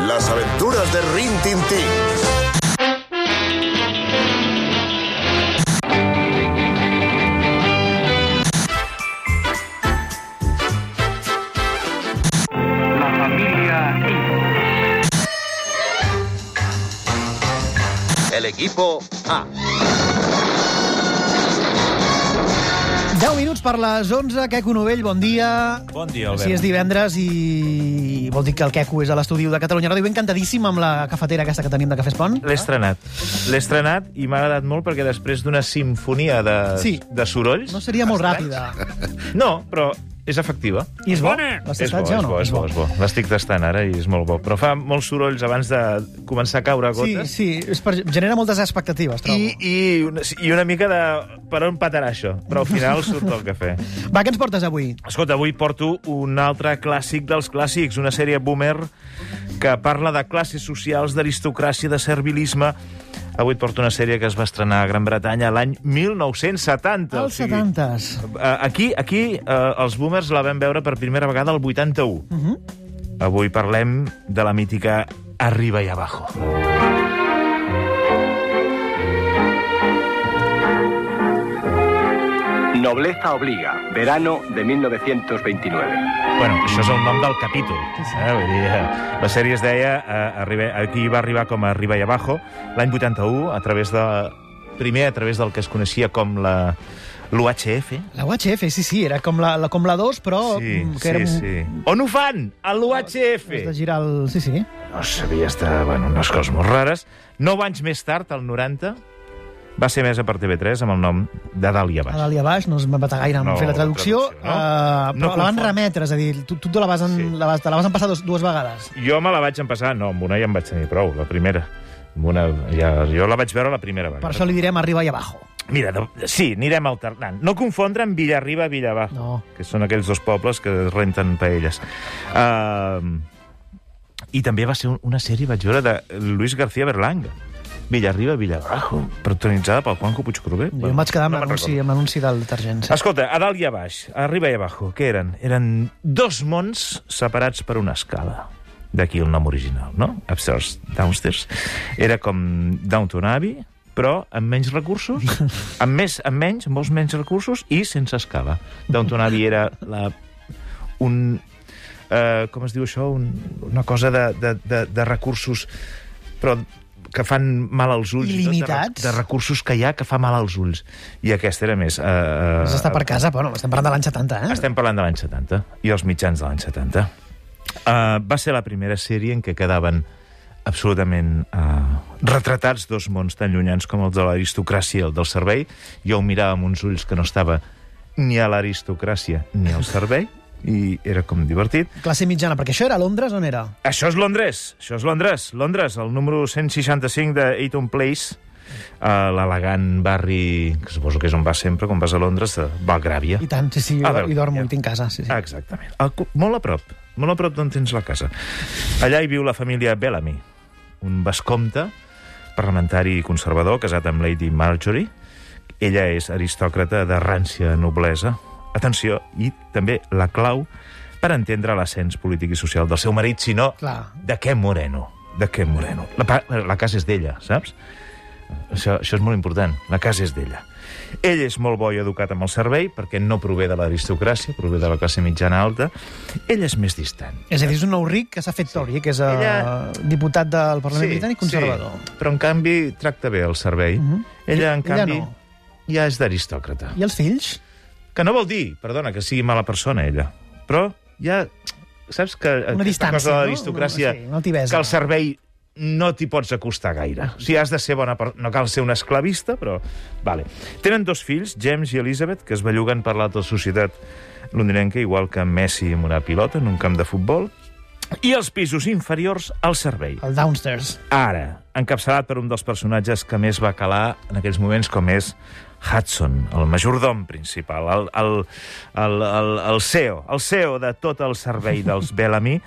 Las aventuras de Rin Tin Tin. La familia El equipo A. 10 minuts per les 11. Queco Novell, bon dia. Bon dia, Albert. Si és divendres i vol dir que el Queco és a l'estudi de Catalunya Ràdio. Encantadíssim amb la cafetera aquesta que tenim de Cafè Espont. L'he estrenat. L'he estrenat i m'ha agradat molt perquè després d'una sinfonia de, Sí. de sorolls... No seria molt ràpida. No, però és efectiva. I és bo? L'has És bo, tastat ja o és no? bo, és bo, és bo. L'estic tastant ara i és molt bo. Però fa molts sorolls abans de començar a caure Sí, gotes. sí, és per... genera moltes expectatives, trobo. I, i, una, I una mica de per on patarà això, però al final surt el cafè. Va, què ens portes avui? Escolta, avui porto un altre clàssic dels clàssics, una sèrie boomer que parla de classes socials, d'aristocràcia, de servilisme. Avui et porto una sèrie que es va estrenar a Gran Bretanya l'any 1970. Els 70s. eh, Aquí, aquí eh, els boomers la vam veure per primera vegada el 81. Uh -huh. Avui parlem de la mítica Arriba y Abajo. Nobleza obliga, verano de 1929. Bueno, això és el nom del capítol. Eh? Vull dir, eh, la sèrie es deia... Eh, arriba, aquí va arribar com a Arriba y Abajo, l'any 81, a través de... Primer, a través del que es coneixia com la l'UHF. La UHF, sí, sí, era com la, la, com la 2, però... Sí, que sí, era un- sí. On ho fan? A l'UHF! Has de girar el... Sí, sí. No sabia estar... Bueno, unes coses molt rares. Nou anys més tard, el 90, va ser més a per TV3 amb el nom de Dalt i A Abaix. dalt i a baix, no es va matar gaire en No, fer la traducció, traducció, no? No però la van confon. remetre, és a dir, tu, tu te la vas, en, Sí. la vas, te la vas empassar dos, dues vegades. Jo me la vaig empassar... No, amb una ja em vaig tenir prou, la primera. Amb una, ja, jo la vaig veure la primera vegada. Per això li direm arriba i abajo. Mira, de, sí, anirem alternant. No confondre amb Villarriba i Villabajo, No. que són aquells dos pobles que es renten paelles. Uh, I també va ser un- una sèrie, vaig veure, de Luis García Berlanga. Villarriba, Villabajo, protagonitzada pel Juanjo Puigcorbé. Jo em vaig quedar amb me'n l'anunci amb l'anunci del detergent. Sí. Escolta, a dalt i a baix, arriba i abajo, què eren? Eren dos mons separats per una escala. D'aquí el nom original, no? Upstairs, downstairs. Era com Downton Abbey, però amb menys recursos, amb, més, amb menys, molts menys recursos i sense escala. Downton Abbey era la, un... Eh, com es diu això? Un, una cosa de, de, de, de recursos, però que fan mal als ulls. i tot, de? De, recursos que hi ha que fa mal als ulls. I aquesta era més... Eh, Has d'estar per casa, però no, estem parlant de l'any 70, eh? estem parlant de l'any 70 i els mitjans de l'any 70. Uh, va ser la primera sèrie en què quedaven absolutament uh, retratats dos mons tan llunyans com els de l'aristocràcia i el del servei. Jo ho mirava amb uns ulls que no estava ni a l'aristocràcia ni al servei, i era com divertit. Classe mitjana, perquè això era a Londres, on era? Això és Londres, això és Londres. Londres, el número 165 de Eaton Place, uh, l'elegant barri, que suposo que és on vas sempre, quan vas a Londres, de Belgràvia. I tant, sí, sí, jo hi dormo ja. tinc casa, sí, sí. Exactament. Cu- molt a prop, molt a prop d'on tens la casa. Allà hi viu la família Bellamy, un vescomte parlamentari conservador casat amb Lady Marjorie. Ella és aristòcrata de rància noblesa. Atenció, i també la clau per entendre l'ascens polític i social del seu marit, sinó Clar. de què Moreno. De què Moreno. La, la casa és d'ella, saps? Això, això és molt important. La casa és d'ella. Ell és molt bo i educat amb el servei, perquè no prové de l'aristocràcia, prové de la classe mitjana alta. Ell és més distant. És a dir, és un nou ric que s'ha fet Tory, que és uh, Ella- diputat del Parlament Britànic conservador. Sí, però en canvi tracta bé el servei. Mhm. Ella, en Ella canvi, no. ja és d'aristòcrata. I els fills? Que no vol dir, perdona, que sigui mala persona, ella. Però ja... Saps que Una distància, cosa de no? l'aristocràcia, Sí, una altivesa. que el servei no t'hi pots acostar gaire. O sigui, has de ser bona per... No cal ser un esclavista, però... Vale. Tenen dos fills, James i Elizabeth, que es belluguen per l'alta societat londinenca, igual que Messi amb una pilota en un camp de futbol, i els pisos inferiors al servei. El downstairs. Ara, encapçalat per un dels personatges que més va calar en aquells moments, com és Hudson, el majordom principal, el, el, el, el, el CEO, el CEO de tot el servei dels Bellamy,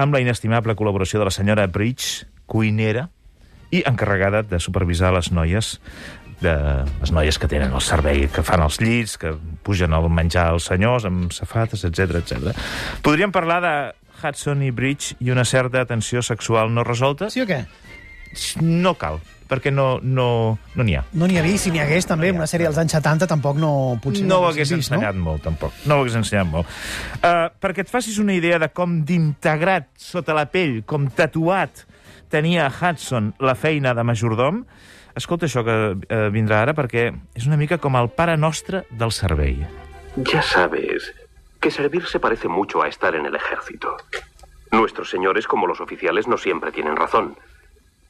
amb la inestimable col·laboració de la senyora Bridge, cuinera, i encarregada de supervisar les noies de les noies que tenen el servei, que fan els llits, que pugen el menjar als senyors amb safates, etc etc. Podríem parlar de Hudson i Bridge i una certa tensió sexual no resolta, Sí o què? No cal, perquè no n'hi no, no n'hi ha. No n'hi havia, si n'hi hagués també, una sèrie dels anys 70 tampoc no... Potser no ho hagués vist, ensenyat molt, tampoc. No ho hagués ensenyat molt. Uh, perquè et facis una idea de com d'integrat sota la pell, com tatuat, tenia Hudson la feina de majordom, escolta això que uh, vindrà ara, perquè és una mica com el pare nostre del servei. Ya sabes que servir se parece mucho a estar en el ejército. Nuestros señores, como los oficiales, no siempre tienen razón.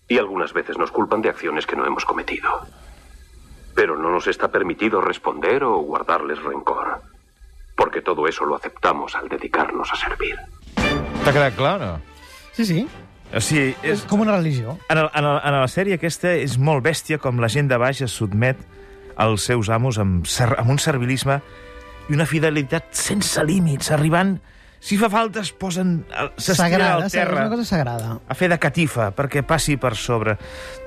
Y algunas veces nos culpan de acciones que no hemos cometido. Pero no nos está permitido responder o guardarles rencor. Porque todo eso lo aceptamos al dedicarnos a servir. T'ha quedat clar, no? Sí, sí. O sigui, És és, com una religió. en, el, en, el, en la sèrie aquesta és molt bèstia com la gent de baix es sotmet als seus amos amb, ser, amb un servilisme i una fidelitat sense límits, arribant... Si fa falta, es posen... S'estiren Sagrada, al és terra una cosa sagrada. a fer de catifa perquè passi per sobre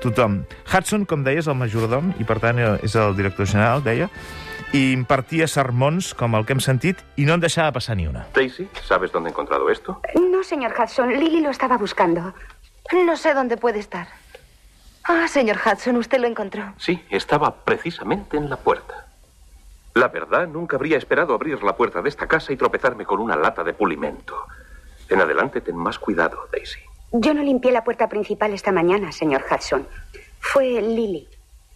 tothom. Hudson, com deies, el majordom, i per tant és el director general, deia, i impartia sermons com el que hem sentit i no en deixava passar ni una. Daisy, ¿sabes dónde he encontrado esto? No, señor Hudson. Lily lo estaba buscando. No sé dónde puede estar. Ah, señor Hudson, usted lo encontró. Sí, estaba precisamente en la puerta. La verdad, nunca habría esperado abrir la puerta de esta casa y tropezarme con una lata de pulimento. En adelante, ten más cuidado, Daisy. Yo no limpié la puerta principal esta mañana, señor Hudson. Fue Lily.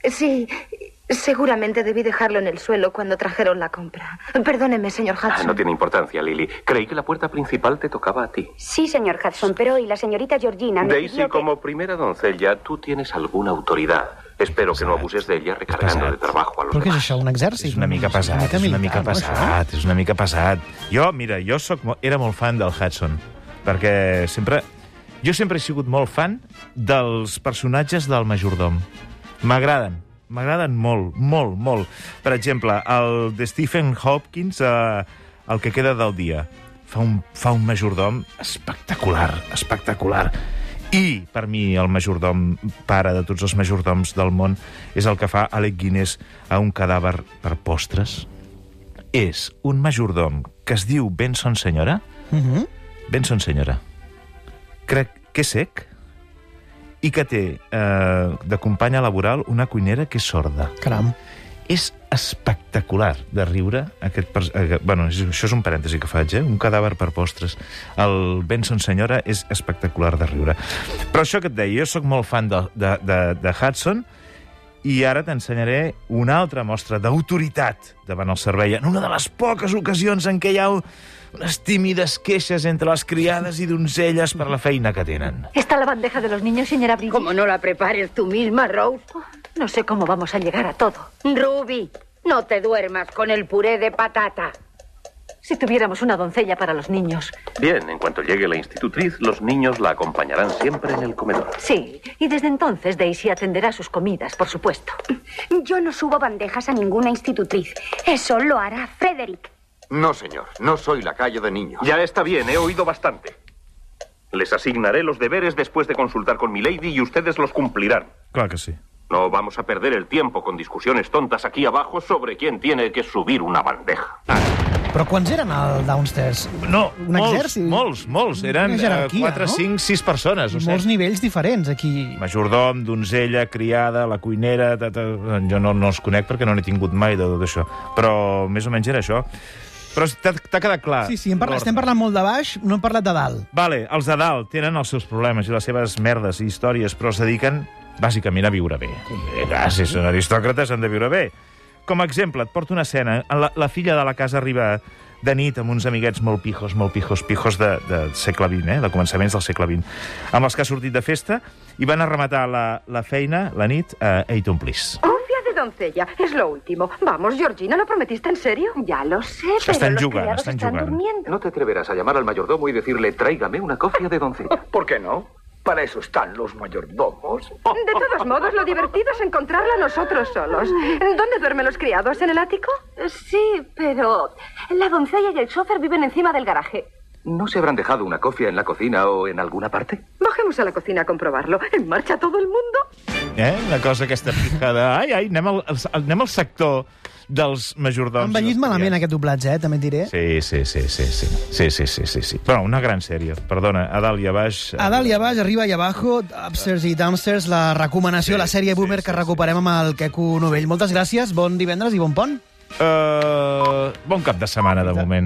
Sí, seguramente debí dejarlo en el suelo cuando trajeron la compra. Perdóneme, señor Ah, Hudson. no tiene importancia, Lily. Creí que la puerta principal te tocaba a ti. Sí, señor Hudson, pero hoy la señorita Georgina me Daisy, pidió que- como primera doncella, tú tienes alguna autoridad. Espero que no abuses de ella recargando de trabajo a los Però què és demás. això, un exèrcit? És una mica pesat, mica és una militar, mica no, això? pesat, és una mica pesat. Jo, mira, jo soc, mo- era molt fan del Hudson, perquè sempre... Jo sempre he sigut molt fan dels personatges del majordom. M'agraden, m'agraden molt, molt, molt. Per exemple, el de Stephen Hopkins, eh, el que queda del dia, fa un, fa un majordom espectacular, espectacular. I, per mi, el majordom, pare de tots els majordoms del món, és el que fa Alec Guinness a un cadàver per postres. És un majordom que es diu Benson Senyora. Mhm. Benson Senyora. Crec que és sec i que té eh, de companya laboral una cuinera que és sorda. Caram. És espectacular de riure. Aquest, pers- eh, bueno, això és un parèntesi que faig, eh? Un cadàver per postres. El Benson Senyora és espectacular de riure. Però això que et deia, jo sóc molt fan de, de, de, de Hudson i ara t'ensenyaré una altra mostra d'autoritat davant el servei, en una de les poques ocasions en què hi ha unes tímides queixes entre les criades i donzelles per la feina que tenen. ¿Está la bandeja de los niños, señora Bridget? Como no la prepares tú misma, Rose. No sé cómo vamos a llegar a todo. Ruby, no te duermas con el puré de patata. Si tuviéramos una doncella para los niños. Bien, en cuanto llegue la institutriz, los niños la acompañarán siempre en el comedor. Sí, y desde entonces Daisy atenderá sus comidas, por supuesto. Yo no subo bandejas a ninguna institutriz. Eso lo hará Frederick. No, señor. No soy lacayo de niños. Ya está bien, he oído bastante. Les asignaré los deberes después de consultar con mi lady y ustedes los cumplirán. Clar que sí. No vamos a perder el tiempo con discusiones tontas aquí abajo sobre quién tiene que subir una bandeja. Però quants eren al downstairs? No, Un molts, exèrcit. molts, molts. Eren Una jerarquia, 4, no? 5, 6 persones. O molts nivells diferents, aquí. Majordom, donzella, criada, la cuinera... Ta, ta, jo no, no els conec perquè no n'he tingut mai de tot això. Però més o menys era això. Però t'ha quedat clar. Sí, sí, hem parlat, Lord. estem parlant molt de baix, no hem parlat de dalt. Vale, els de dalt tenen els seus problemes i les seves merdes i històries, però es dediquen bàsicament a viure bé. Eh, si són aristòcrates han de viure bé. Com a exemple, et porto una escena. La, la filla de la casa arriba de nit amb uns amiguets molt pijos, molt pijos, pijos de, de segle XX, eh? de començaments del segle XX, amb els que ha sortit de festa i van a rematar la, la feina, la nit, a Eton Place. Confía de doncella, es lo último. Vamos, Georgina, ¿lo prometiste en serio? Ya lo sé, Están pero los jugando, criados están están jugando. durmiendo. No te atreverás a llamar al mayordomo y decirle, tráigame una cofia de doncella. ¿Por qué no? Para eso están los mayordomos. De todos modos, lo divertido es encontrarla nosotros solos. ¿Dónde duermen los criados? ¿En el ático? Sí, pero la doncella y el chofer viven encima del garaje. ¿No se habrán dejado una cofia en la cocina o en alguna parte? Bajemos a la cocina a comprobarlo. ¿En marcha todo el mundo? Eh? Una cosa aquesta picada. Ai, ai, anem al, anem al sector dels majordoms. Ha envellit i dels malament aquest doblatge, eh? també et diré. Sí, sí, sí, sí, sí. Sí, sí, sí, sí, sí. Però una gran sèrie. Perdona, a dalt i a baix... A dalt i a baix, arriba i abajo, upstairs i downstairs, la recomanació, Sí, la sèrie sí, Boomer sí, que sí. recuperem amb el Queco Novell. Moltes gràcies, bon divendres i bon pont. Uh, bon cap de setmana, de moment.